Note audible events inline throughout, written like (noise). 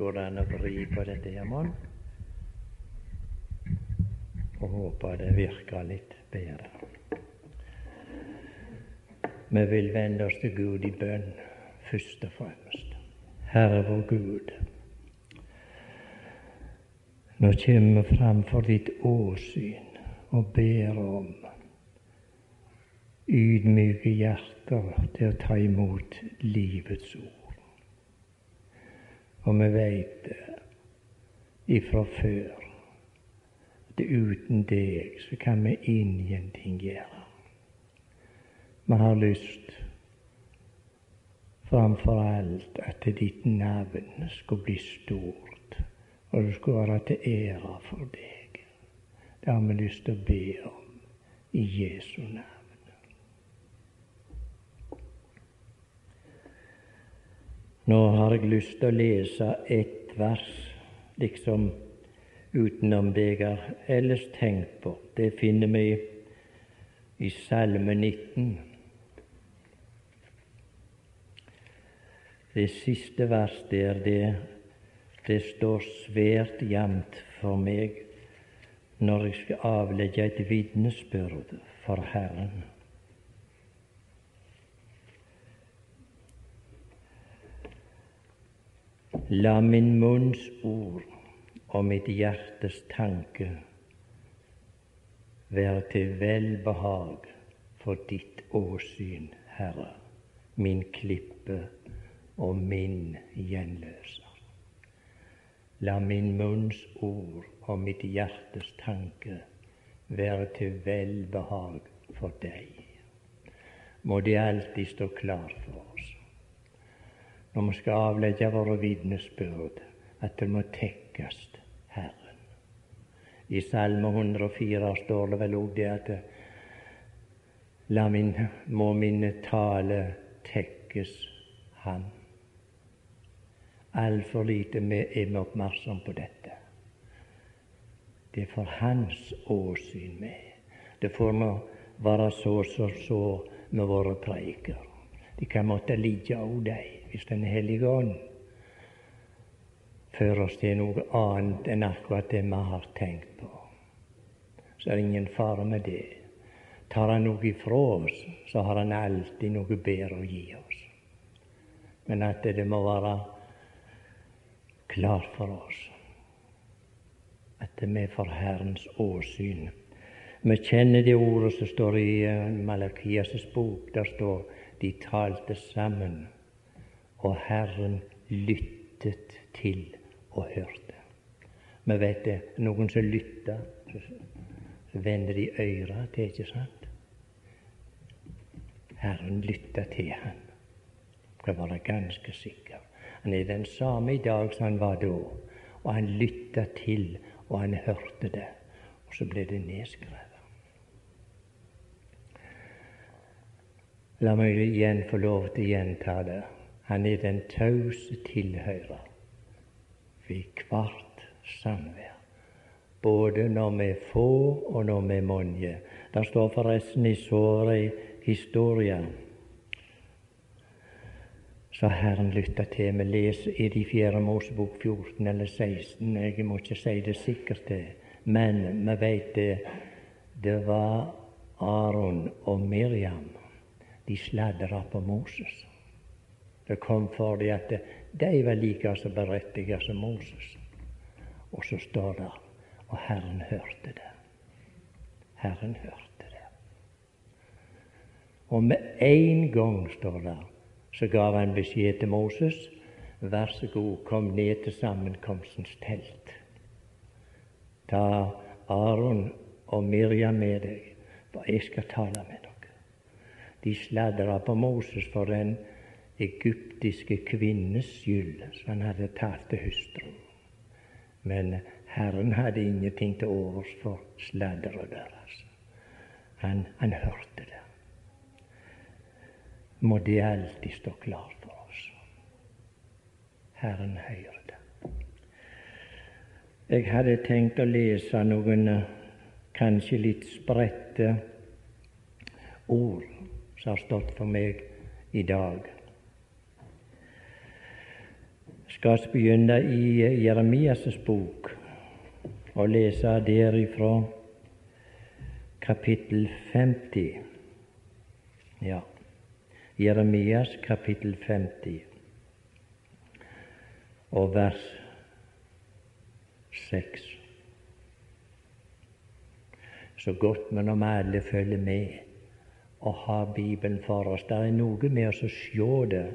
Går det an å vri på dette her, mon? Og håper det virker litt bedre. Vi vil vende oss til Gud i bønn først og fremst. Herre vår Gud, nå kommer vi framfor ditt åsyn og ber om ydmyke hjerter til å ta imot livets ord. Og vi veit ifra før at uten deg så kan vi ingenting gjøre. Vi har lyst framfor alt at ditt navn skulle bli stort, og det skulle være til ære for deg. Det har vi lyst til å be om i Jesu navn. Nå har jeg lyst til å lese ett vers, liksom utenom det jeg har ellers tenkt på. Det finner vi i Salme 19. Det siste vers der, det, det står svært jevnt for meg når jeg skal avlegge et vitnesbyrd for Herren. La min munns ord og mitt hjertes tanke være til velbehag for ditt åsyn, Herre, min klippe og min gjenløser. La min munns ord og mitt hjertes tanke være til velbehag for deg. Må det alltid stå klart for når vi skal avlegge våre vitnesbyrd, at det må tekkes Herren. I Salme 104 står det vel òg det at La min, må min tale tekkes Han. Altfor lite vi er vi oppmerksom på dette. Det er for Hans åsyn vi Det får nå være så så så med våre preiker. De kan måtte ligge òg, de hvis Den hellige ånd fører oss til noe annet enn akkurat det vi har tenkt på. Så er det ingen fare med det. Tar han noe ifra oss, så har han alltid noe bedre å gi oss. Men at det må være klart for oss at er for Herrens åsyn. Vi kjenner det ordet som står i Malakias bok. Der står de talte sammen og Herren lyttet til og hørte. Vi vet det. Noen som lytter, så vender de øyra til, ikke sant? Herren lytter til han. Skal være ganske sikker. Han er den samme i dag som han var da. Og han lytta til, og han hørte det. Og så ble det nedskrevet. La meg igjen få lov til å gjenta det. Han er den tause tilhører ved hvert samvær, både når vi er få og når vi er mange. Det står forresten i såre historier så Herren lytta til. Vi leser i de fjerde Mosebok 14 eller 16. Jeg må ikke si det sikkert, det. men vi vet det. Det var Aron og Miriam. De sladra på Moses. Det kom for dem at de var like så berettiget som Moses. Og så står det og Herren hørte det. Herren hørte det. Og med en gang, står det, så gav han beskjed til Moses Vær så god, kom ned til sammenkomstens telt. Ta Aron og Miriam med deg, for jeg skal tale med dere. De sladra på Moses for den egyptiske kvinnes skyld, så han hadde talt til hustruen. Men Herren hadde ingenting til overs for sladderet deres. Han, han hørte det. Må det alltid stå klart for oss. Herren hører det. Jeg hadde tenkt å lese noen kanskje litt spredte ord som har stått for meg i dag skal vi begynne i Jeremias' bok og lese derifra kapittel 50. Ja, Jeremias kapittel 50 og vers 6. Så godt men om alle følger med og har Bibelen for oss. Det er noe med oss å se det.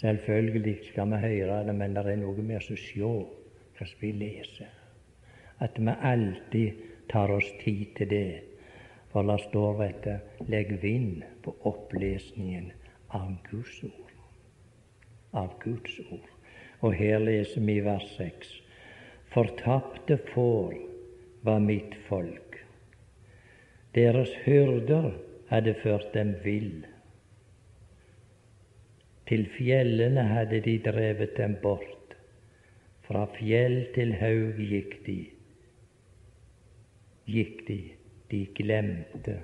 Selvfølgelig skal vi høre det, men det er noe med å se hva vi leser. At vi alltid tar oss tid til det. For det står dette legg vind på opplesningen av Guds ord. Av Guds ord. Og her leser vi vers 6. Fortapte får var mitt folk. Deres hyrder hadde ført dem vill. Til fjellene hadde de drevet dem bort. Fra fjell til haug gikk de. Gikk de. De glemte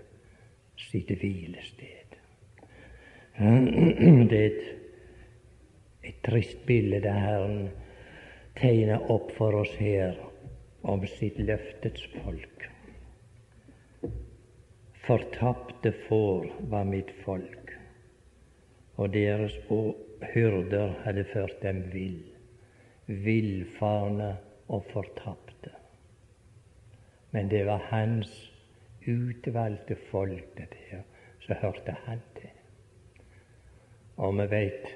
sitt hvilested. (clears throat) Det er et, et trist bilde det Herren tegner opp for oss her om sitt løftets folk. Fortapte får var mitt folk, og deres hyrder hadde ført dem vill, villfarne og fortapte. Men det var hans utvalgte folk, dette her, så hørte han til. Og vi veit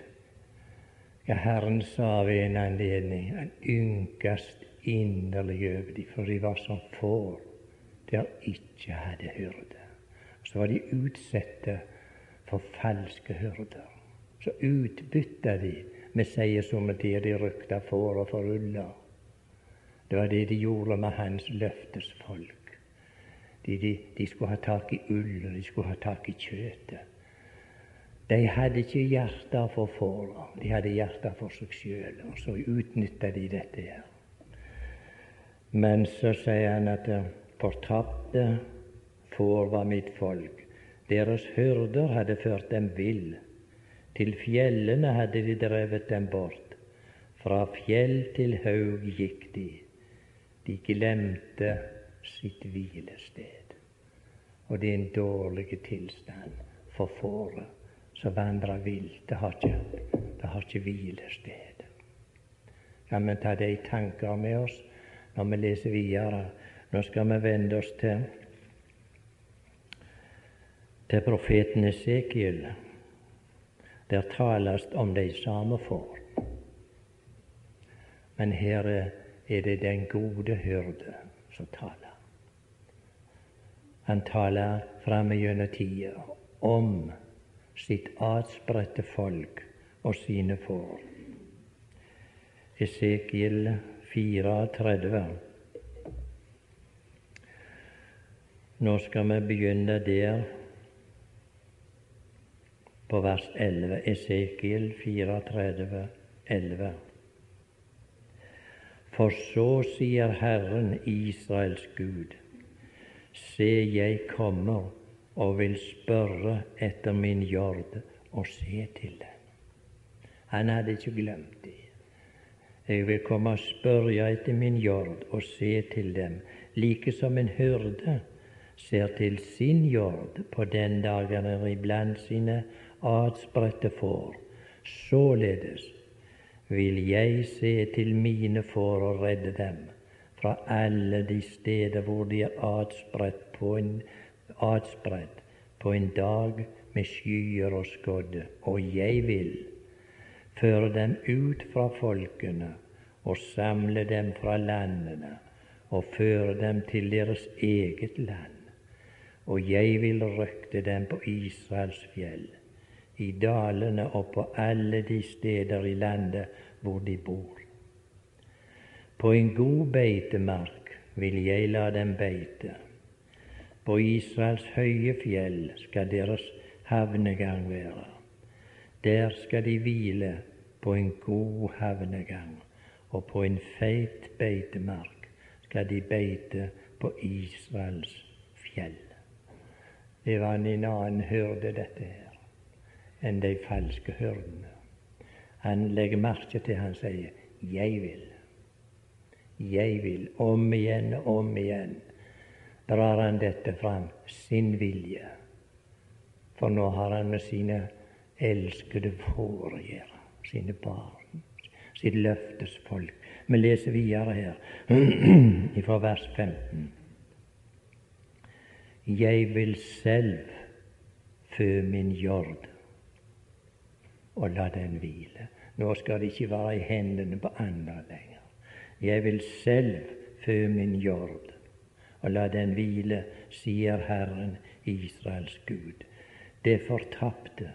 hva Herren sa ved en anledning. Han ynkast inderlig over dem, for de var som får der ikke hadde hyrde så var de utsatte for falske hyrder. Så utbytta de med seier somme tider de rykta for og forulla. Det var det de gjorde med hans løftesfolk. De, de, de skulle ha tak i ull, og de skulle ha tak i kjøttet. De hadde ikke hjerte for fåra, de hadde hjerte for seg sjøl. Og så utnytta de dette her. Men så sier han at fortapte får var mitt folk. Deres hyrder hadde ført dem vill. Til fjellene hadde de drevet dem bort. Fra fjell til haug gikk de. De glemte sitt hvilested. Og det er en dårlig tilstand for fåret som vandrer vilt. Det har ikke, det har ikke hvilested. Kan vi ta de tanker med oss når vi leser videre? Nå skal vi vende oss til til profeten Esekiel, der tales om de samme får. Men her er det den gode hyrde som taler. Han taler framme gjennom tida om sitt atspredte folk og sine får. Esekiel 34. Nå skal vi begynne der på vers 11, Esekiel 34, 11. For så sier Herren Israels Gud, se, jeg kommer og vil spørre etter min jord og se til den. Han hadde ikke glemt det. Jeg vil komme og spørre etter min jord og se til dem, like som en hyrde ser til sin jord på den dagen er iblant sine adspredte får. Således vil jeg se til mine får og redde dem fra alle de steder hvor de er atspredt på en, atspredt på en dag med skyer og skodde. Og jeg vil føre dem ut fra folkene og samle dem fra landene og føre dem til deres eget land. Og jeg vil røkte dem på Israels fjell i dalene og på alle de steder i landet hvor de bor. På en god beitemark vil jeg la dem beite. På Israels høye fjell skal deres havnegang være. Der skal de hvile på en god havnegang, og på en feit beitemark skal de beite på Israels fjell. Det var en annen hørte dette her enn de falske hyrdene. Han legger merke til han sier 'jeg vil'. Jeg vil. Om igjen og om igjen drar han dette fram. Sin vilje. For nå har han med sine elskede får. Sine barn. Sitt løftesfolk. Vi leser videre her, (clears throat) fra vers 15. Jeg vil selv fø min jord og la den hvile. Nå skal det ikke være i hendene på andre lenger. Jeg vil selv fø min jord og la den hvile, sier Herren Israels Gud. Det fortapte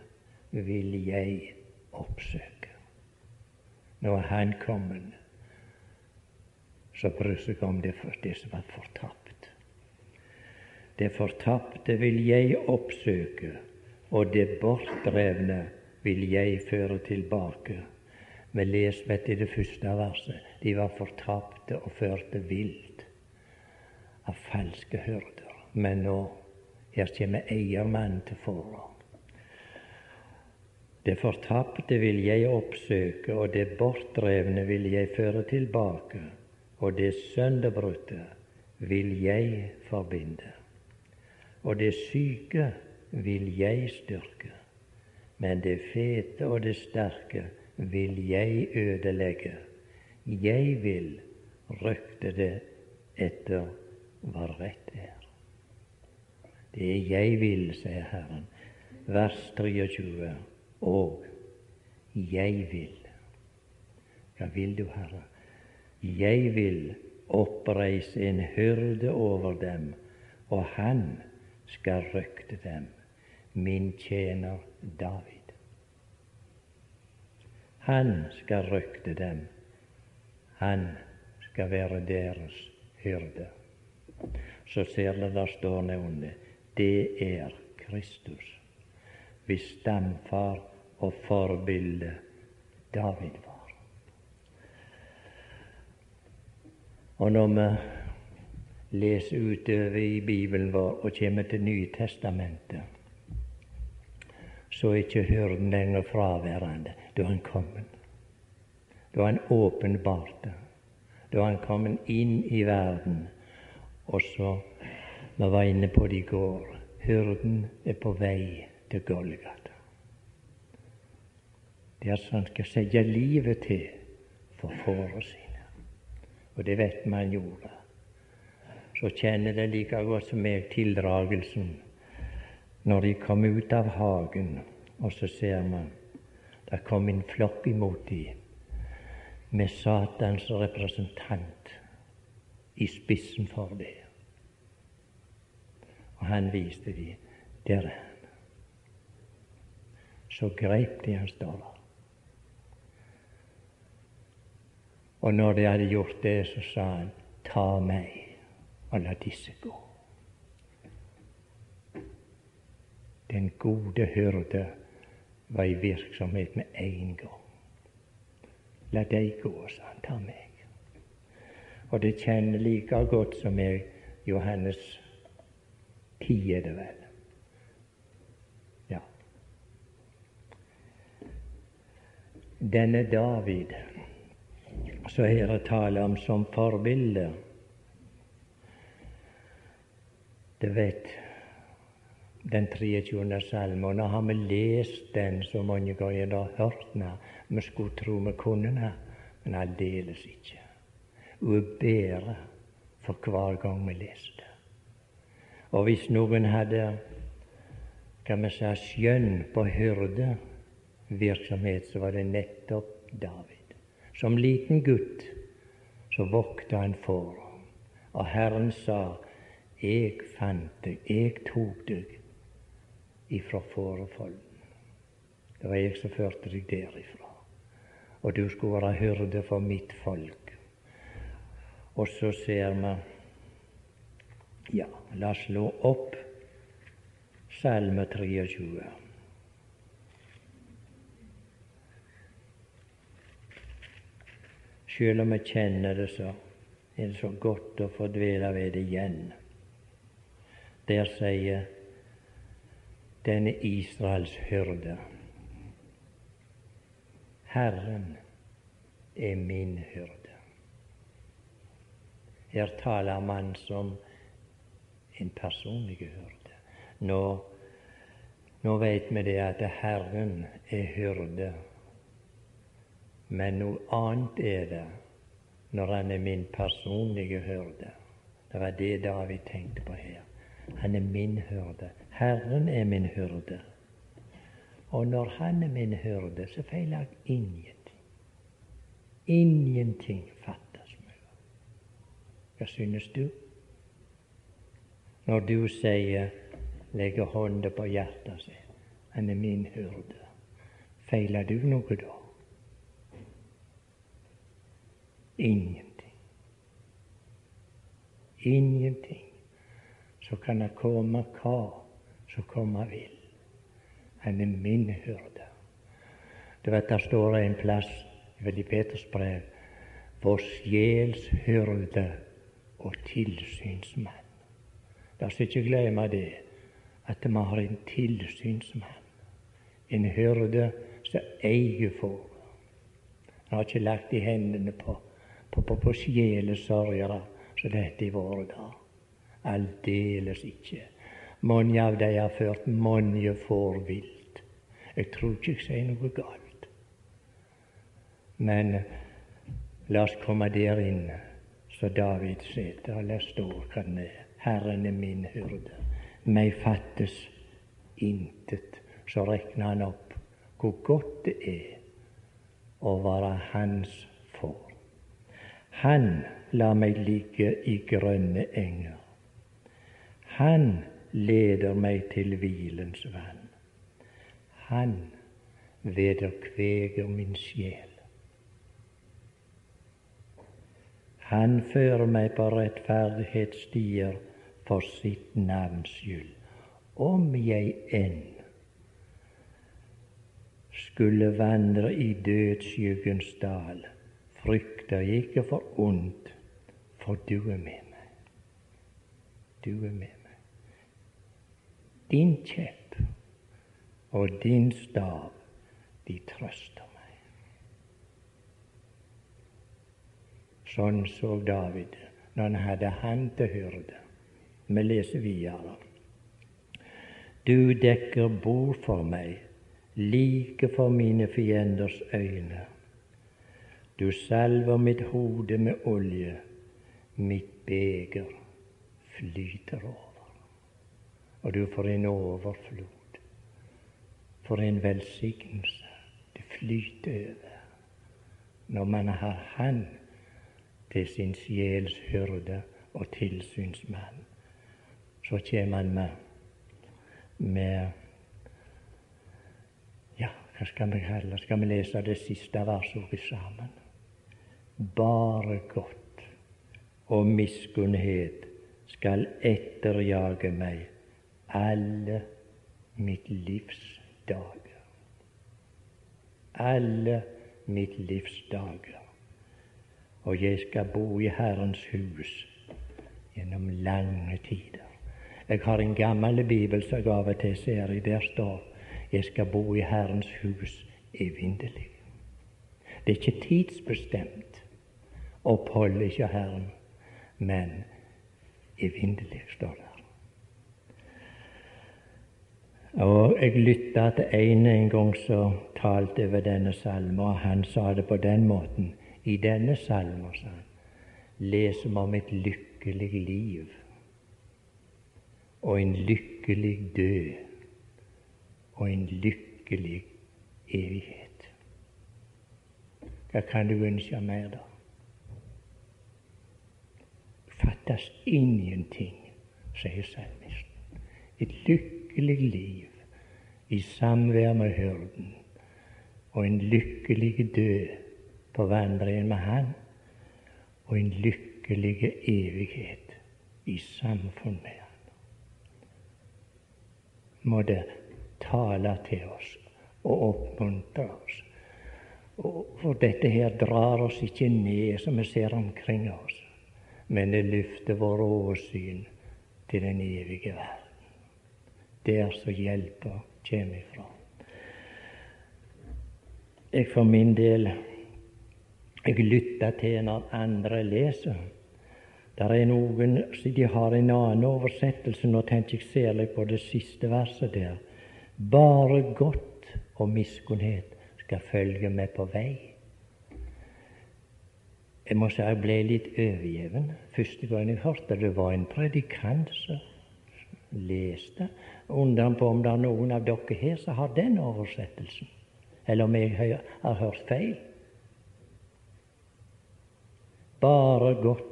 vil jeg oppsøke. Nå er Han kommet, så bryr seg om det, som var fortapt. Det fortapte vil jeg oppsøke, og det bortdrevne vil jeg føre tilbake. Vi leser vet i det første verset de var fortapte og førte vilt av falske hyrder. Men nå her kommer eiermannen til forrang. Det fortapte vil jeg oppsøke, og det bortdrevne vil jeg føre tilbake, og det sønderbrutte vil jeg forbinde. Og det syke vil jeg styrke, men det fete og det sterke vil jeg ødelegge. Jeg vil røkte det etter hva rett er. Det er jeg vil, sier Herren. Vers 23. Og jeg vil. Hva vil du, Herre? Jeg vil oppreise en hyrde over dem, og han skal røkte dem, min tjener David. Han skal røkte dem. Han skal være deres hyrde. Så ser dere der står nevnet det er Kristus, hvis stamfar og forbilde David var. Og når vi leser utover i Bibelen vår og kommer til Nytestamentet, så er ikke hyrden lenger fraværende. Da er han kommet. Da er han åpenbart. Da er han kommet inn i verden. Og så Vi var inne på det i går. Hyrden er på vei til Golgata. Der han skal sette livet til for fårene sine. Og det vet han gjorde. Så kjenner det like godt som meg tildragelsen når de kom ut av hagen, og så ser man det kom en flokk imot dem med Satans representant i spissen for det. Og han viste dem der er han. Så grep de hans dollar. Og når de hadde gjort det, så sa han, ta meg og la disse gå. Den gode hyrde var i virksomhet med en gang. La deg gå, sa han. Ta meg. Og det kjenner like godt som meg Johannes 10, er det vel. Ja. Denne David, så her er tale om som forbilde. Det vet den 23. salmen. Og nå har vi lest den så mange ganger og hørt den. Vi skulle tro vi kunne den, men aldeles ikke. Hun er bedre for hver gang vi leser det. Og hvis noen hadde kan vi si, skjønn på hyrdevirksomhet, så var det nettopp David. Som liten gutt så vokta han får. Og Herren sa, jeg fant deg, jeg tok deg ifra fårefolden. Det var jeg som førte deg derifra. Og du skulle være hyrde for mitt folk. Og så ser vi Ja, la oss slå opp Salme 23. Selv om vi kjenner det, så er det så godt å få dvele ved det igjen. Der sier denne Israels hyrde. Herren er min hyrde. Her taler man som en personlig hyrde. Nå, nå vet vi det at Herren er hyrde, men noe annet er det når Han er min personlige hyrde. Det var det David tenkte på her. Han er min hyrde. Herren er min hyrde. Og når Han er min hyrde, så feiler jeg ingenting. Ingenting fattes meg. Hva synes du? Når du sier, legger hånda på hjertet sitt, han er min hyrde, feiler du noe da? Ingenting. Ingenting. Så kan det komme hva som komme vil. Han er min hyrde. Du vet, det står en plass i Peters brev vår sjels hyrde og tilsynsmann. La oss ikke glemme det, at vi har en tilsynsmann, en hyrde som eier får. Han har ikke lagt i hendene på, på, på, på sjelesørgere som dette i våre dager. Aldeles ikke. Mange av dem har ført mange får vilt. Jeg tror ikke jeg sier noe galt. Men la oss komme der inne, så David sitter, og la stå hva den er. Herren er min hyrde. Meg fattes intet. Så regner han opp hvor godt det er å være hans får. Han lar meg ligge i grønne enger. Han leder meg til hvilens vann. Han vederkveger min sjel. Han fører meg på rettferdighetsstier for sitt navns skyld. Om jeg enn skulle vandre i dødsskyggens dal, frykter jeg ikke for ondt, for du er med meg. Du er med meg. Din kjepp og din stav, de trøster meg. Sånn så David når han hadde han til hyrde. Vi leser videre. Du dekker bord for meg, like for mine fienders øyne. Du salver mitt hode med olje, mitt beger flyter over. Og du får en overflod. For en velsignelse. Det flyter over når man har Han til sin sjels hyrde og tilsynsmann. Så kommer man med, med Ja, hva skal vi kalle? Skal vi lese det siste verset sammen? Bare godt og miskunnhet skal etterjage meg alle mitt livs dager. Alle mitt livs dager. Og jeg skal bo i Herrens hus gjennom lange tider. Jeg har en gammel bibel som jeg av og til ser i. Der står jeg skal bo i Herrens hus evinnelig. Det er ikke tidsbestemt opphold ikke Herren, men evinnelig, står det. Og Jeg lytta til en en gang som talte over denne salmen, og han sa det på den måten. I denne salmen, sa han, leser vi om et lykkelig liv og en lykkelig død og en lykkelig evighet. Hva kan du ønske mer, da? Fattes ingenting, sier salmisten. Et lykkelig lykkelig liv i samvær med hyrden og en lykkelig død på vandringen med Han og en lykkelig evighet i samfunn med Han. Må det tale til oss og oppmuntre oss. For dette her drar oss ikke ned som vi ser omkring oss, men det løfter vår åsyn til den evige verden der som hjelpa kjem ifra. jeg for min del jeg lytter til når andre leser. Det er noen som de har en annen oversettelse. Nå tenker jeg særlig på det siste verset der. Bare godt og miskunnhet skal følge med på vei. Jeg må si jeg ble litt overgjeven første gang jeg hørte. Det var en predikant som leste. Undrer på om det er noen av dere her som har den oversettelsen, eller om jeg har hørt feil. Bare godt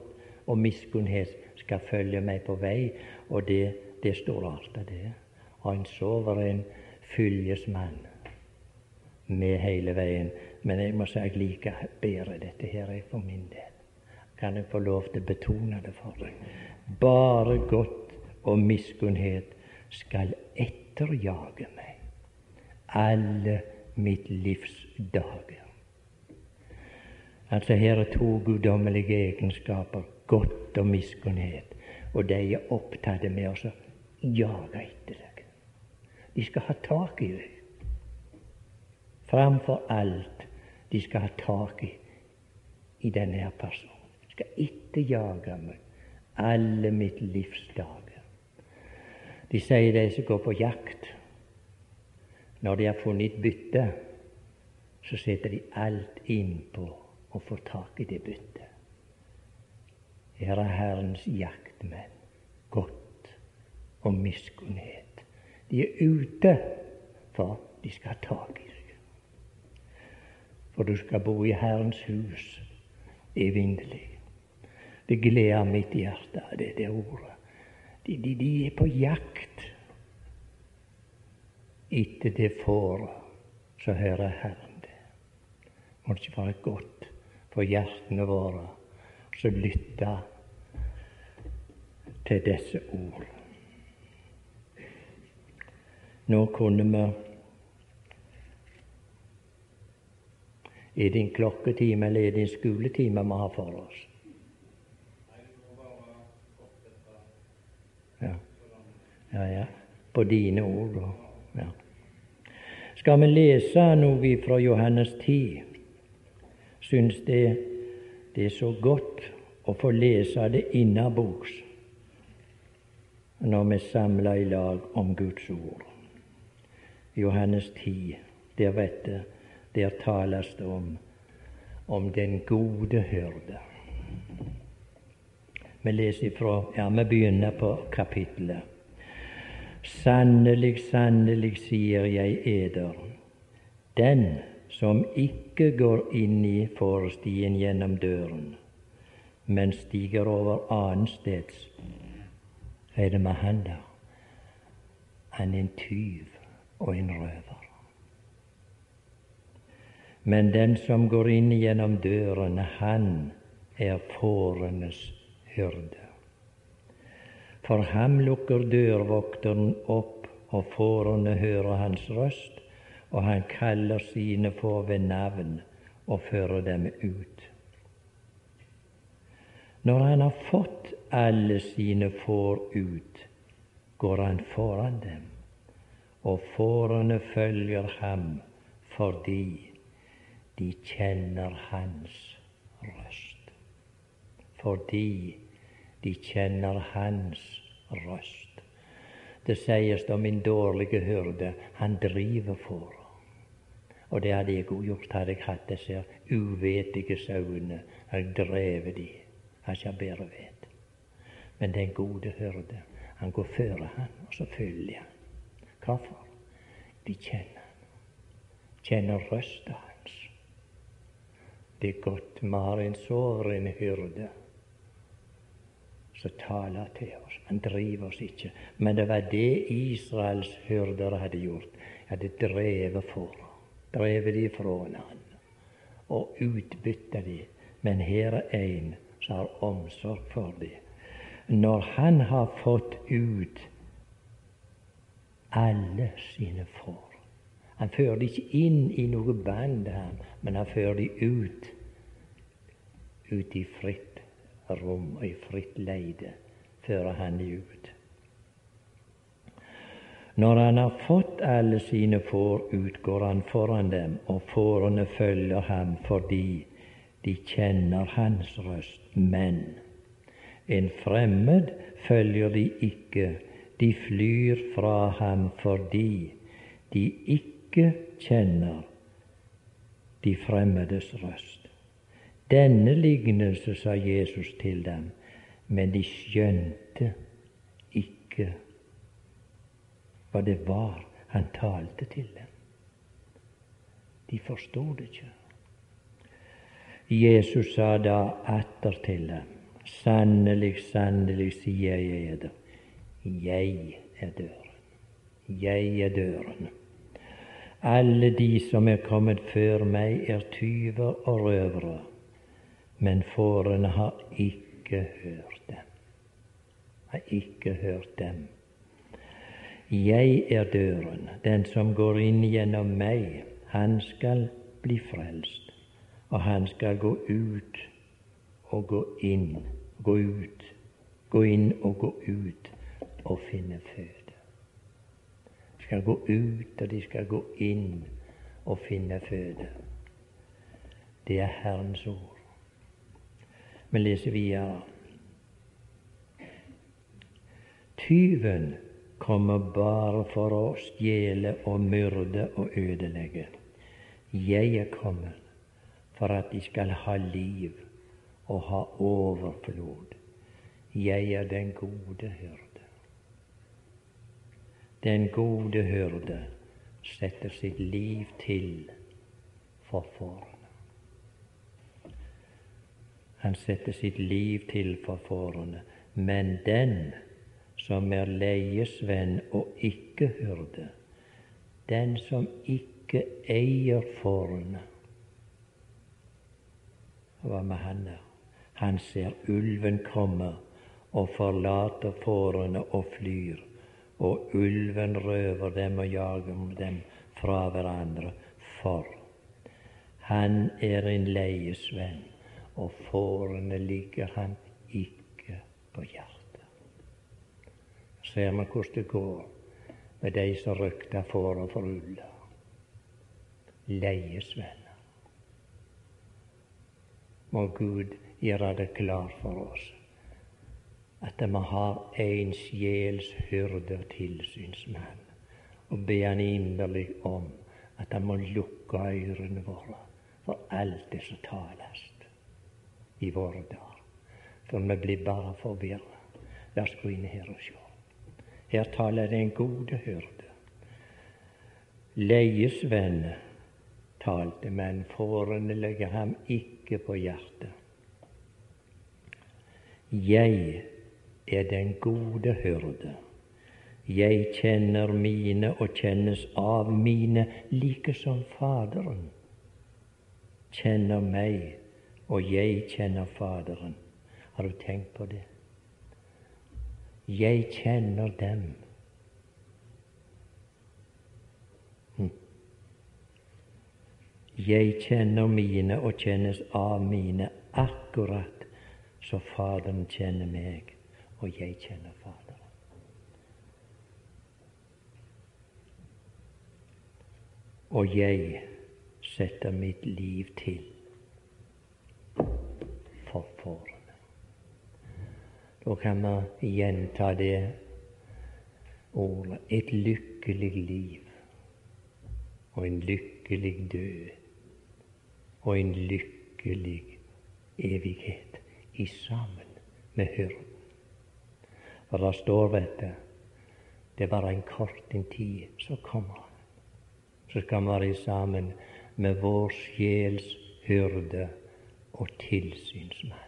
og miskunnhet skal følge meg på vei, og det, det står alt av det. Han sover en fylgesmann med hele veien. Men jeg må si jeg liker bedre dette her for min del. Kan jeg få lov til å betone det for deg? Bare godt og miskunnhet skal etterjage meg alle mitt livs dager. Altså Her er to guddommelige egenskaper, godt og miskunnhet, og de er opptatt med å jage etter deg. De skal ha tak i deg. Framfor alt de skal ha tak i i denne personen. De skal etterjage meg alle mitt livs dager. De sier de som går på jakt, når de har funnet bytte, så setter de alt innpå å få tak i det byttet. Her er Herrens jaktmenn, godt og miskunnhet. De er ute for de skal ha tak i deg. For du skal bo i Herrens hus evinnelig. Det gleder mitt hjerte, det, det ordet. De, de, de er på jakt etter det fåret, så hører Herren det. Må det ikke være godt for hjertene våre som lytter til disse ord. Nå kunne vi Er det en klokketime eller er det en skoletime vi har for oss? Ja, ja. ja. På dine ord. Ja. Skal vi lese noe fra Johannes 10? Syns det, det er så godt å få lese det innabords når vi samler i lag om Guds ord. Johannes 10, der vet du, der tales det om, om den gode hyrde. Vi leser ifra, ja, vi begynner på kapittelet. Sannelig, sannelig, sier jeg eder, den som ikke går inn i forstien gjennom døren, men stiger over annensteds, er det med han der. Han er en tyv og en røver. Men den som går inn gjennom døren, han er fårenes hyrde. For ham lukker dørvokteren opp, og fårene hører hans røst, og han kaller sine får ved navn og fører dem ut. Når han har fått alle sine får ut, går han foran dem, og fårene følger ham fordi de kjenner hans røst. Fordi de kjenner hans røst. Det sies om min dårlige hyrde, han driver for. Og det hadde jeg òg gjort, hadde jeg hatt disse uvetige sauene. Jeg drevet de, hadde ikke bedre vet. Men den gode hyrde, han går føre han, og så følger han. Hvorfor? De kjenner han. Kjenner røsta hans. Det er godt vi har en soveren hyrde som taler til oss. Han driver oss ikke. Men det var det Israels hyrder hadde gjort. De hadde drevet for, drevet de fra han og utbytta de. Men her er en som har omsorg for de. Når han har fått ut alle sine får Han fører de ikke inn i noe band, men han fører de ut, ut i fritt rom og i fritt leide fører han ut. Når han har fått alle sine får ut, går han foran dem, og fårene følger ham fordi de kjenner hans røst. Men en fremmed følger de ikke, de flyr fra ham fordi de ikke kjenner de fremmedes røst. Denne lignelse sa Jesus til dem, men de skjønte ikke hva det var han talte til dem. De forstod det ikke. Jesus sa da atter til dem, sannelig, sannelig sier jeg eder, jeg er døren. Jeg er døren. Alle de som er kommet før meg, er tyver og røvere, men fårene har ikke hørt dem. Har ikke hørt dem. Jeg er døren. Den som går inn gjennom meg, han skal bli frelst. Og han skal gå ut og gå inn, gå ut, gå inn og gå ut og finne føde. De skal gå ut, og de skal gå inn og finne føde. Det er Herrens ord. Vi leser videre. Tyven kommer bare for å stjele og myrde og ødelegge. Jeg er kommet for at de skal ha liv og ha overflod. Jeg er den gode hyrde. Den gode hyrde setter sitt liv til for fårene. Han setter sitt liv til for fårene, men den som er leiesvenn og ikke hyrde, den som ikke eier fårene. Hva med han der? Han ser ulven komme og forlater fårene og flyr, og ulven røver dem og jager dem fra hverandre, for han er en leiesvenn, og fårene ligger han ikke på hjertet ser vi hvordan det går med de som røkta for og ulla. Leiesvenner. Må Gud gjøre det klart for oss at vi har en sjels hyrde og tilsynsmann, og be Han inderlig om at Han må lukke ørene våre for alt det som tales i våre dager. For vi blir bare forvirra. La oss gå inn her og sjå. Her taler den gode hyrde. Leiesvenn talte, men fårene legger ham ikke på hjertet. Jeg er den gode hyrde. Jeg kjenner mine og kjennes av mine, like som Faderen kjenner meg, og jeg kjenner Faderen. Har du tenkt på det? Jeg kjenner dem. Hm. Jeg kjenner mine og kjennes av mine akkurat så Faderen kjenner meg, og jeg kjenner Faderen. Og jeg setter mitt liv til for fåret. Da kan vi gjenta det ordet et lykkelig liv og en lykkelig død og en lykkelig evighet i sammen med hyrden. For det står, vet du, det er bare en kort en tid, så kommer han. Så skal vi være sammen med vår sjels hyrde og tilsynsmann.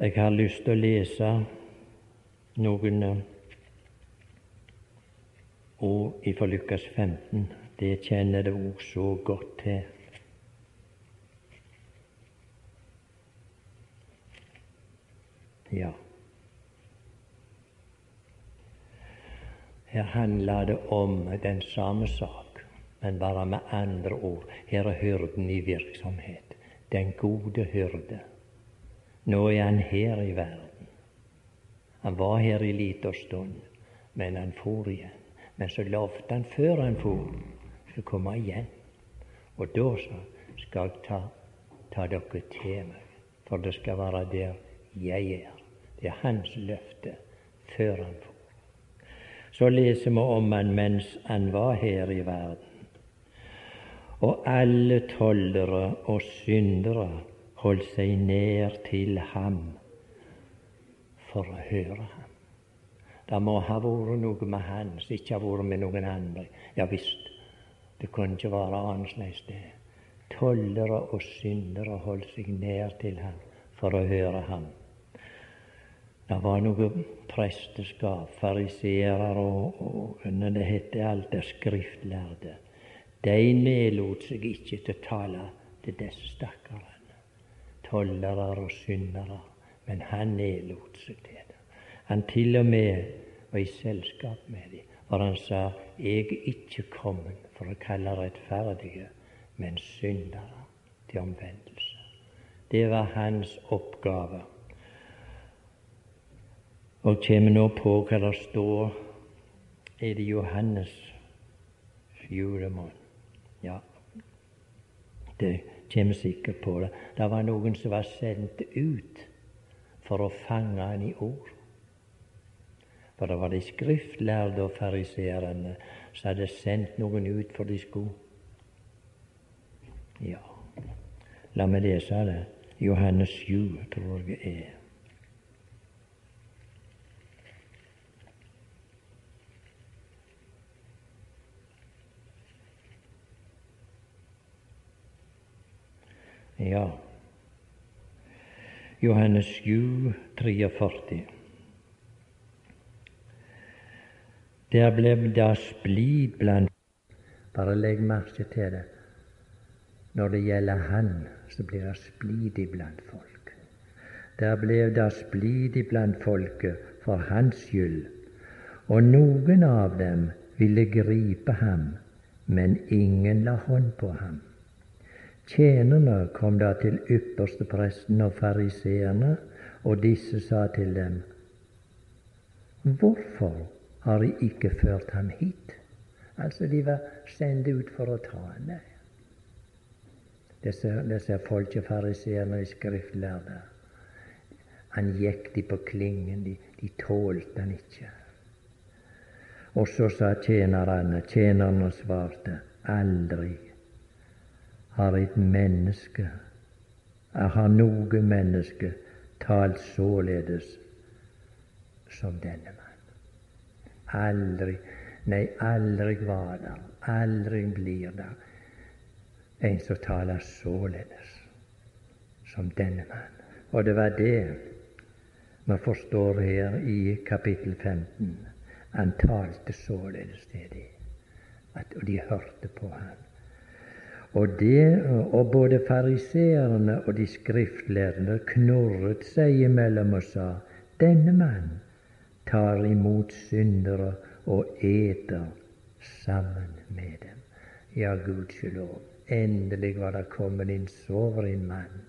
Jeg har lyst til å lese noen ord fra Lukas 15. Det kjenner det òg så godt til. Ja. Her handler det om den samme sak, men bare med andre ord. Her er hyrden i virksomhet. Den gode hyrde. Nå er han her i verden. Han var her i liten stund, men han for igjen. Men så lovte han før han for, skulle komme igjen. Og da så skal jeg ta, ta dere til meg, for det skal være der jeg er. Det er hans løfte før han for. Så leser vi om han mens han var her i verden. Og alle tollere og syndere holdt seg nær til ham for å høre ham. Det må ha vært noe med han som ikke har vært med noen andre. Ja visst, det kunne ikke være annerledes, det. Tollere og syndere holdt seg nær til ham for å høre ham. Det var noe presteskap, fariseere og, og og det heter alt det skriftlærde. De nedlot seg ikke til å tale til disse stakkarene, tollere og syndere, men han nedlot seg til det. Han til og med var i selskap med dem, for han sa jeg er ikke kommet for å kalle rettferdige, men syndere til omvendelse. Det var hans oppgave. Og kommer nå på hva det står Er det Johannes julemåned? Ja, det kommer sikkert på det. Det var noen som var sendt ut for å fange han i ord. For det var de skriftlærde og fariseerne som hadde sendt noen ut for de skulle Ja, la meg lese det. Johannes 7, tror jeg er. Ja, Johannes 7, 43. Der ble det splid blant Bare legg merke til det. Når det gjelder Han, så blir det splid iblant folk. Der ble det splid iblant folket for Hans skyld, og noen av dem ville gripe ham, men ingen la hånd på ham. Tjenerne kom da til ypperstepresten og fariseerne, og disse sa til dem:" Hvorfor har de ikke ført ham hit. Altså, de var sendt ut for å ta ham. Disse, disse folkefariseerne og skriftlærde. Han gikk de på klingen, de, de tålte han ikke. Og så sa tjenerne, tjenerne svarte, aldri har et menneske, har noe menneske talt således som denne mann. Aldri, nei, aldri var det, aldri blir det en som taler således som denne mann. Og det var det vi forstår her i kapittel 15. Han talte således til dem, og de hørte på ham. Og, det, og både fariseerne og de skriftlærde knurret seg imellom og sa:" Denne mann tar imot syndere og eter sammen med dem. Ja, gudskjelov, endelig var det kommet en mann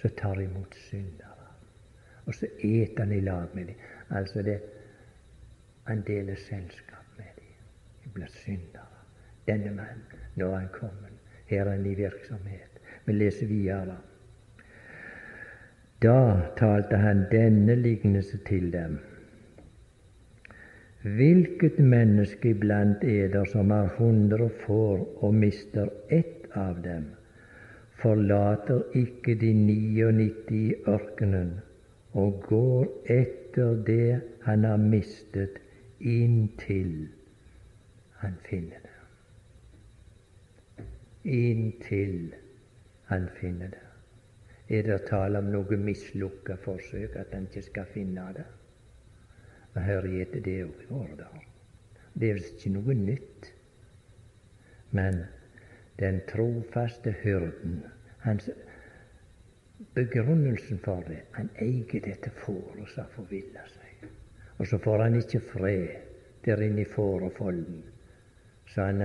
som tar imot syndere. Og så eter han i lag med dem. Altså det, han deler selskap med dem De blir syndere. Denne mannen. nå er han kommet. Her er han i virksomhet. Vi leser videre. Da talte han denne lignelse til dem. Hvilket menneske iblant eder som har hundre får og mister ett av dem, forlater ikke de 99 i ørkenen og går etter det han har mistet, inntil han finner det. Inntil han finner det. Er det tale om noe mislukka forsøk, at han ikke skal finne det? Og Her etter det òg i våre dager. Det er ikke noe nytt. Men den trofaste hyrden, hans begrunnelsen for det Han eier dette fåret som forviller seg. Og så får han ikke fred der inne i fårefolden. Så han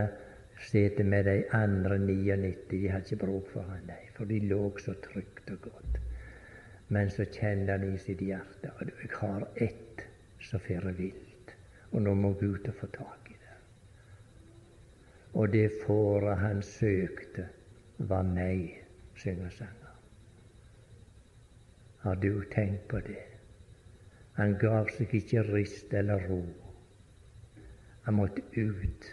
sitter med de andre 99. De hadde ikke bruk for han, nei, for de lå så trygt og godt. Men så kjente han i sitt hjerte at jeg har ett så farer vilt. Og nå må Gud få tak i det. Og det fåret han søkte, var meg, synger sanger. Har du tenkt på det? Han gav seg ikke rist eller ro. Han måtte ut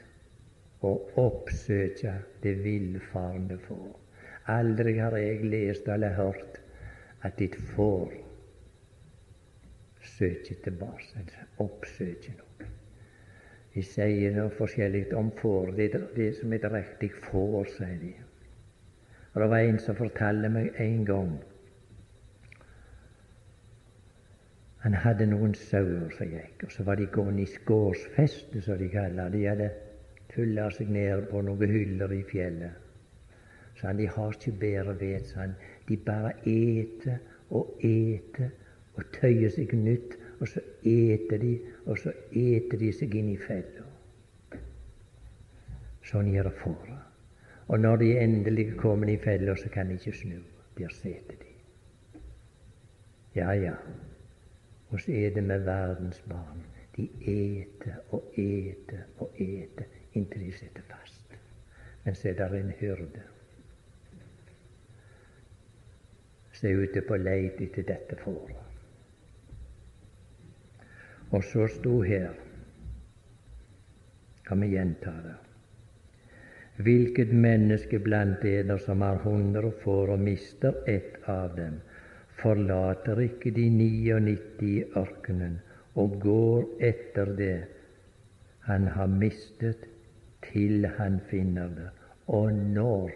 og oppsøke det villfarne får. Aldri har jeg lest eller hørt at ditt får søker tilbake, oppsøker noe. De sier noe forskjellig om får. Det er det som et riktig får, sier de. Og Det var en som fortalte meg en gang Han hadde noen sauer som gikk, og så var de gående i skårsfestet, som de kaller det. De hadde tulla seg ned på noen hyller i fjellet. Så de har ikke bedre vett. Sånn. De bare eter og eter og tøyer seg nytt, og så eter de, og så eter de seg inn i fella. Sånn gjør fåra. Og når de endelig kommer i fella, så kan de ikke snu. Der sitter de. Ja, ja. Og så er det med verdens barn. De eter og eter og eter inntil de sitter fast. Men så er det en hyrde som er ute på leit etter dette fåret. Og så sto her Kan vi gjenta det? Hvilket menneske blant eder som har hundre får og mister ett av dem, forlater ikke de 99 i ørkenen og går etter det han har mistet, til han finner det. Og når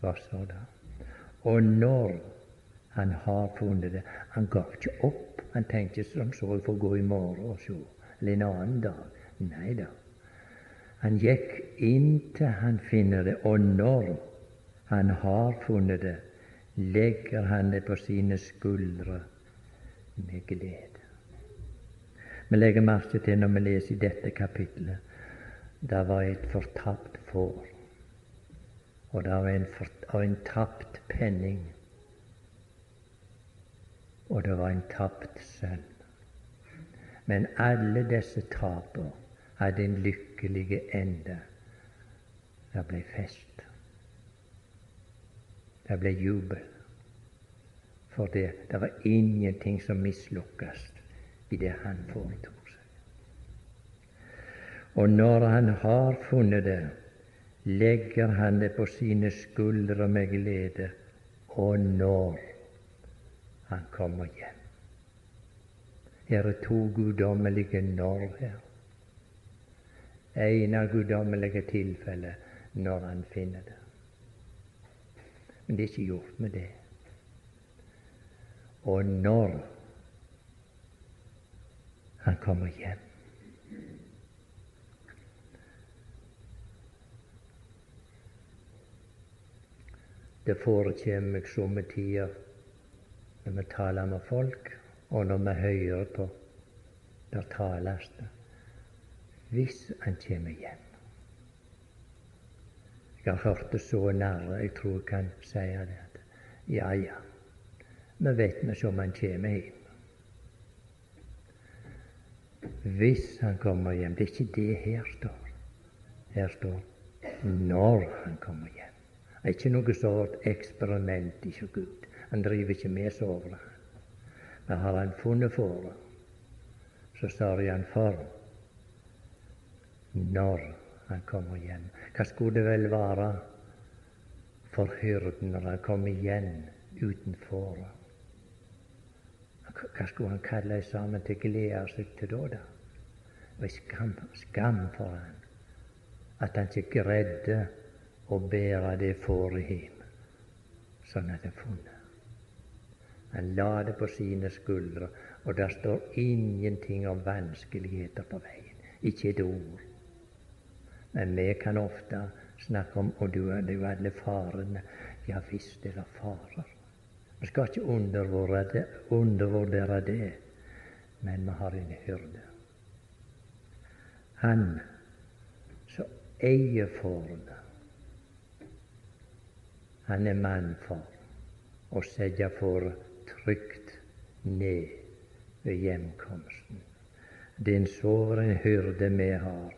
Hva så da? Og når han har funnet det Han ga ikke opp. Han tenkte som så jeg får gå i morgen og se, eller en annen dag. Nei da. Han gikk inntil han finner det, og når han har funnet det, legger han det på sine skuldre med glede. Vi legger merke til når vi leser i dette kapitlet det var et fortapt får, og det var en, for, en tapt penning, og det var en tapt sønn. Men alle disse tapene hadde en lykkelig ende. Det ble fest. Det ble jubel. For det, det var ingenting som mislukkes i det han foretok. Og når han har funnet det, legger han det på sine skuldre med glede, og når han kommer hjem. Her er to guddommelige når her. En av guddommelige tilfeller når han finner det. Men det er ikke gjort med det. Og når han kommer hjem Det forekommer meg somme tider når vi taler med folk, og når vi hører på der tales det, hvis han kommer hjem. Jeg har hørt det så nære, jeg tror jeg kan si det. Ja, ja, vi vet ikke om han kommer hjem. Hvis han kommer hjem. Det er ikke det her står. Her står når han kommer hjem. Det er ikke noe sånt eksperiment ikke Gud. Han driver ikke med sovre. Men har han funnet fåret, så sørger han for når han kommer hjem. Hva skulle det vel være for hyrden når han kom igjen uten fåret? Hva skulle han kalle sammen til glede seg til da? da? Det var skam, skam for han at han ikke greide å bære det fåret hjem sånn at det er funnet. Han la det på sine skuldre, og der står ingenting om vanskeligheter på veien. Ikke et ord. Men vi kan ofte snakke om og du er jo alle farene. Ja visst er det farer. Vi skal ikke undervurdere det, men vi har en hyrde. Han som eier fårene, han er mann for å sette for trygt ned ved hjemkomsten. Det er en soveren hyrde vi har.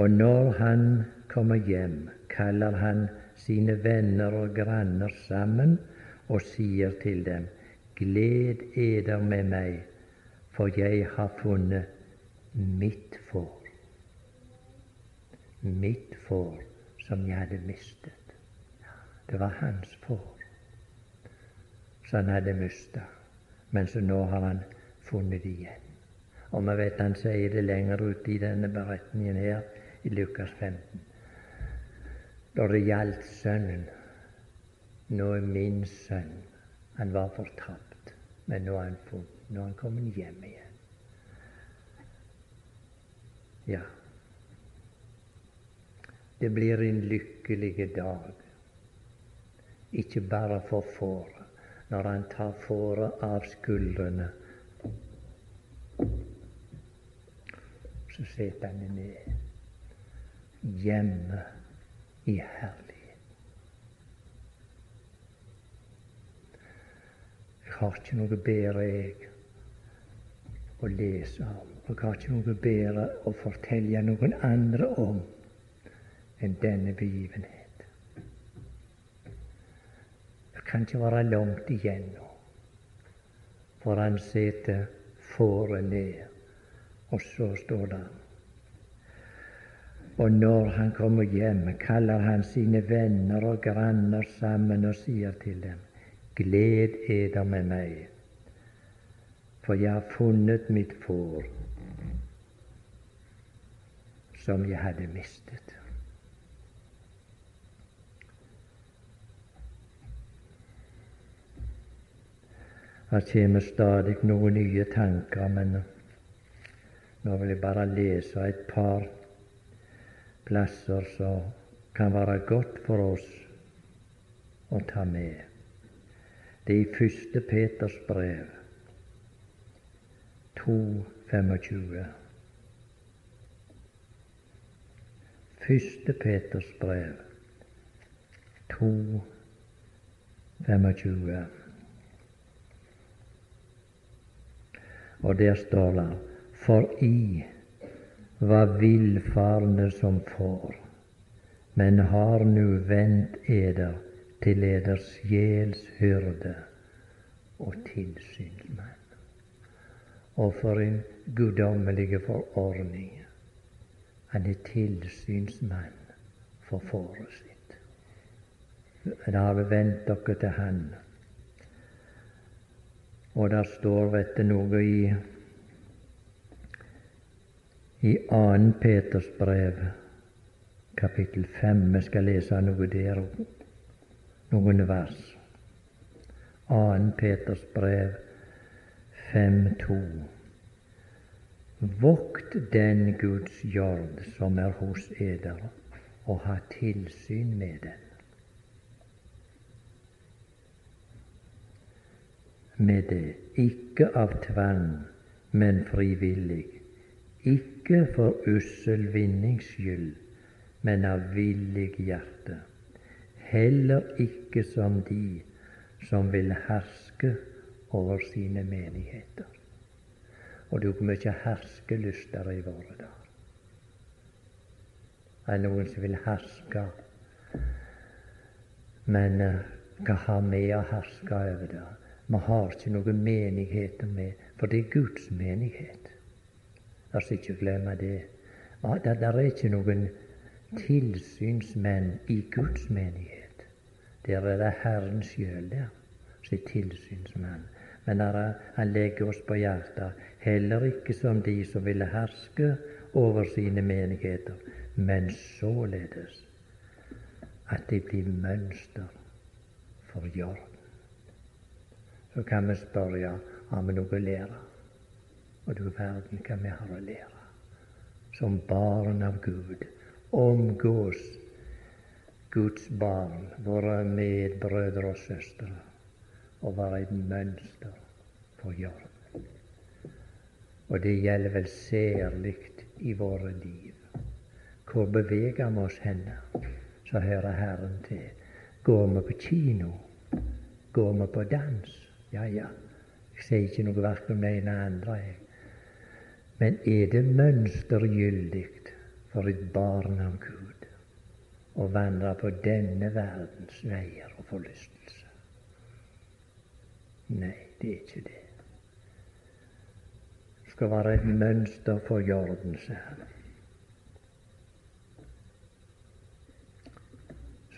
Og når han kommer hjem, kaller han sine venner og granner sammen og sier til dem:" Gled eder med meg, for jeg har funnet mitt får. Mitt får som jeg hadde mistet. Det var hans får som han hadde mista, men så nå har han funnet det igjen. Og vi vet han sier det lenger ute i denne beretningen her, i Lukas 15. Da det gjaldt sønnen. Nå er min sønn. Han var fortapt, men nå er han funnet. Nå er han kommet hjem igjen. Ja, det blir en lykkelig dag, ikke bare for fåret, når han tar fåret av skuldrene. Så setter han ned hjemme i herlighet. Jeg har ikke noe bedre jeg å lese om. Jeg har ikke noe bedre å fortelle noen andre om enn denne begivenhet. Det kan ikke være langt igjen nå, for han setter fåret ned, og så står det. Og når han kommer hjem, kaller han sine venner og granner sammen og sier til dem:" Gled eder med meg, for jeg har funnet mitt får som jeg hadde mistet. Det kommer stadig noen nye tanker, men nå vil jeg bare lese et par plasser som kan være godt for oss å ta med. Det er i første Peters brev 2.25. Første Peters brev 2.25. Og der står det For i var villfarne som får, men har nu vendt eder til eders sjels hyrde og tilsynsmann. Og for en guddommelig forordning! Han er tilsynsmann for fåret sitt. Det har vi vendt dere til Han. Og der står, du, noe i i 2. Peters brev, kapittel 5. Vi skal lese noe der noen vers. 2. Peters brev 5.2. Vokt den Guds jord som er hos eder, og ha tilsyn med den. Med det, ikke av tvang, men frivillig ikke for ussel vinnings skyld, men av villig hjerte. Heller ikke som de som vil herske over sine menigheter. Og det er mye herskelyster i våre dager. Det er noen som vil herske, men uh, hva har vi å herske over det? Vi har ikke noen menigheter med, for det er Guds menighet. La oss ikke glemme det. Det er ikke noen tilsynsmenn i Guds menighet. Der er det Herren sjøl der som er tilsynsmann. Men han legger oss på hjertet, heller ikke som de som ville herske over sine menigheter, men således at de blir mønster for jorden. Så kan vi spørre har vi noe å lære. Og du verden hva vi har å lære. Som barn av Gud omgås Guds barn, våre medbrødre og søstre, og være et mønster for jorden. Og det gjelder vel særlig i våre liv. Hvor beveger vi oss henne? Så hører Herren til. Går vi på kino? Går vi på dans? Ja, ja. Jeg sier ikke noe verken om det ene eller andre. Jeg. Men er det mønstergyldig for et barn av Gud å vandre på denne verdens veier og forlystelse? Nei, det er ikke det. Det skal være et mønster for jordens herre.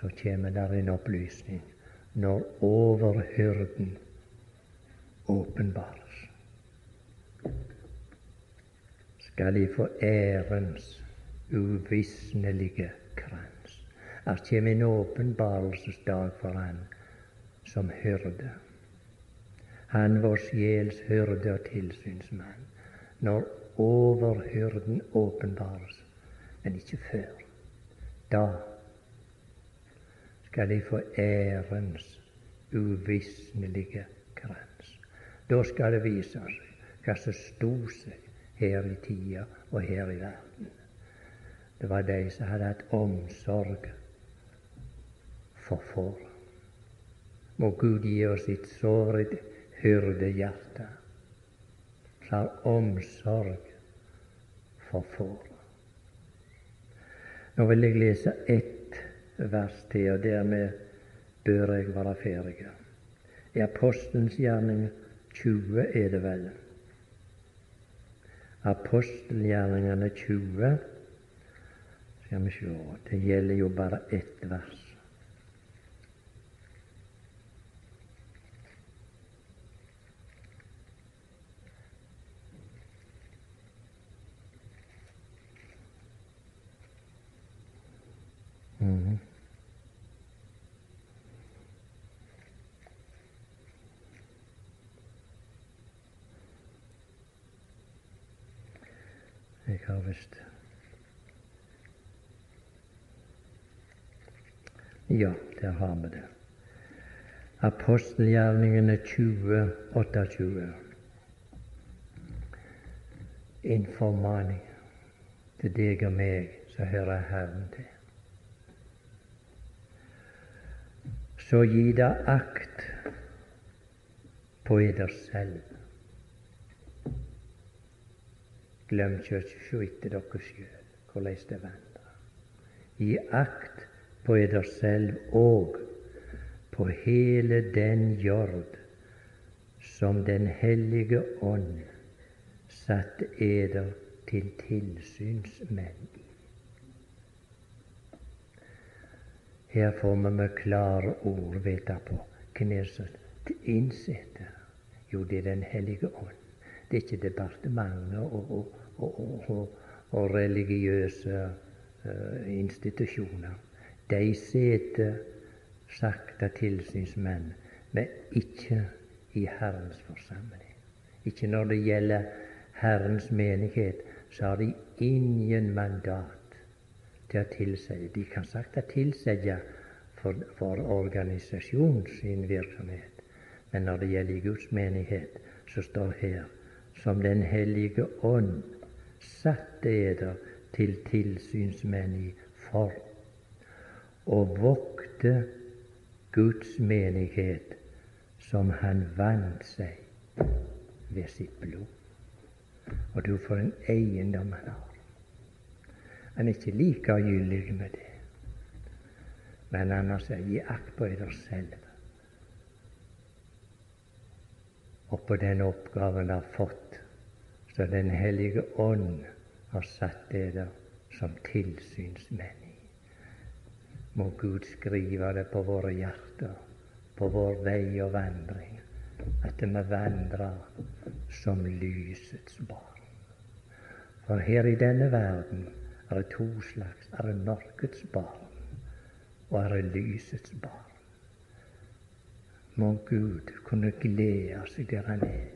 Så kommer der en opplysning når overhyrden åpenbares. Skal de få ærens uvisnelige krans. Her kommer en åpenbarelsesdag for han som hyrde. Han vår sjels hyrde og tilsynsmann. Når overhyrden åpenbares, men ikke før. Da skal de få ærens uvisnelige krans. Da skal det vise seg hva som sto seg her i tida og her i verden. Det var de som hadde hatt omsorg for får. Må Gud gi oss et såret hyrdehjerte som har omsorg for får. Nå vil jeg lese ett vers til, og dermed bør jeg være ferdig. I Apostelens gjerning 20 er det vel. Apostelgjerningene 20 Skal vi se Det gjelder jo bare ett vers. Mm. Jeg har visst Ja, der har vi det. Apostelgjerningene 20, 28. En formaning til deg og meg som hører Herren til. Så gi da akt på eder selv Glem kjøkje, å se etter dere sjøl, korleis det vandrer. Gi akt på eder selv og på hele den jord som Den hellige ånd satte eder til tilsynsmenn. Her får vi med klare ord vite på hvem er som innsetter. Jo, det er Den hellige ånd. Det er ikke departementet og, og, og, og, og religiøse uh, institusjoner. De sitter sakte tilsynsmenn, men ikke i Herrens forsamling. Ikke når det gjelder Herrens menighet, så har de ingen mandat til å tilsette. De kan sakte tilsette for, for organisasjonen sin virksomhet, men når det gjelder Guds menighet, så står her som Den hellige ånd satt eder til tilsynsmenn i for å vokte Guds menighet som han vant seg ved sitt blod. Og du får en eiendom han har. Han er ikke likegyldig med det, men han har sagt gi akt på eder selv og på den oppgaven har fått så Den hellige ånd har satt dere som tilsynsmenn. Må Gud skrive det på våre hjerter, på vår vei og vandring, at vi vandrer som lysets barn. For her i denne verden er det to slags. Er det mørkets barn, og er det lysets barn. Må Gud kunne glede seg der han er,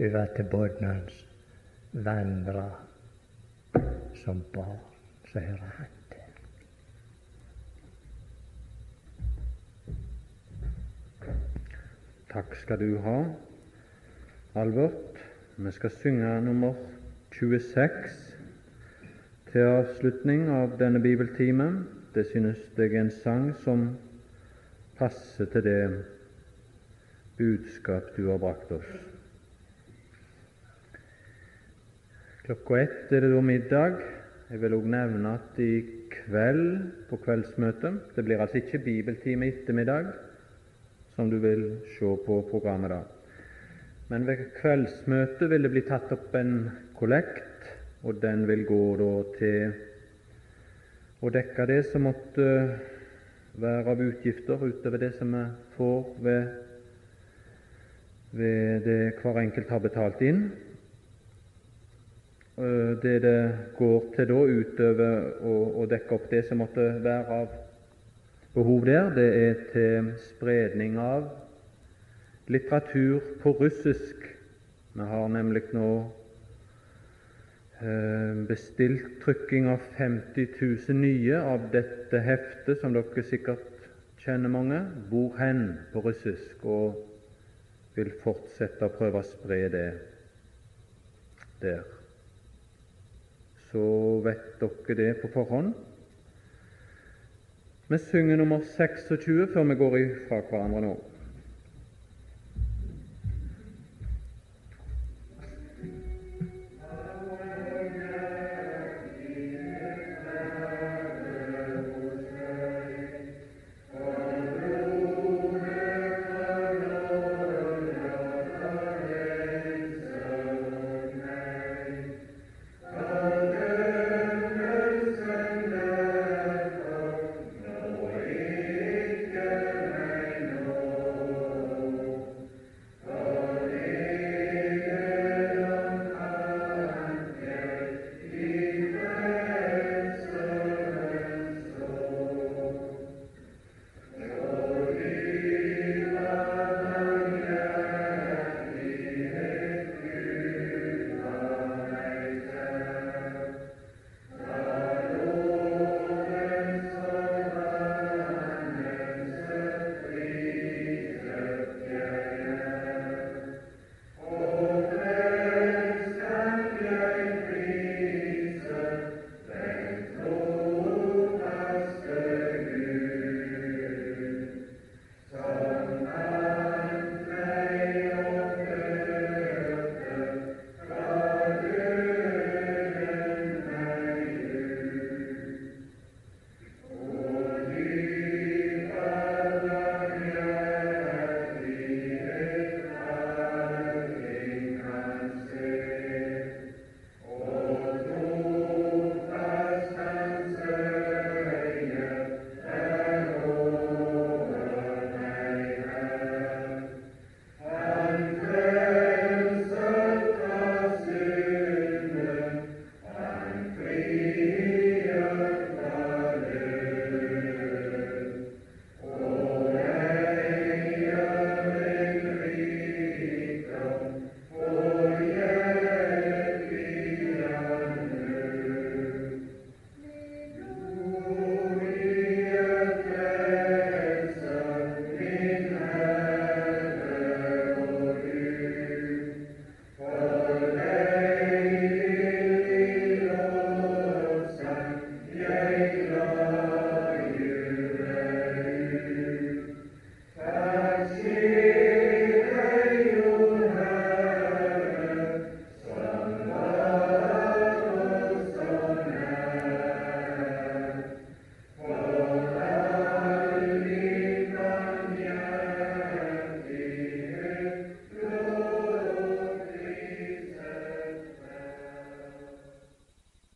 over at båten hans vandrer som barn, så hører han til. Takk skal du ha, Albert. Vi skal synge nummer 26 til avslutning av denne bibeltimen. Det synes jeg er en sang som passer til det budskap du har brakt oss. Klokka ett er det da middag. Jeg vil òg nevne at i kveld på kveldsmøtet Det blir altså ikke bibeltime ettermiddag, som du vil se på programmet da. Men ved kveldsmøtet vil det bli tatt opp en kollekt, og den vil gå da til å dekke det som måtte være av utgifter utover det som vi får ved, ved det hver enkelt har betalt inn. Eh, det det går til da, utover å, dekke opp det som måtte være av behov der, det er til spredning av litteratur på russisk. Vi har nemlig nå eh, bestilt trykking av 50 000 nye av dette heftet, som dere sikkert kjenner mange, 'Hvor hen?' på russisk, og vil fortsette å prøve å spre det der så vet dere det på forhånd. Vi synger nummer 26 før vi går ifra hverandre nå.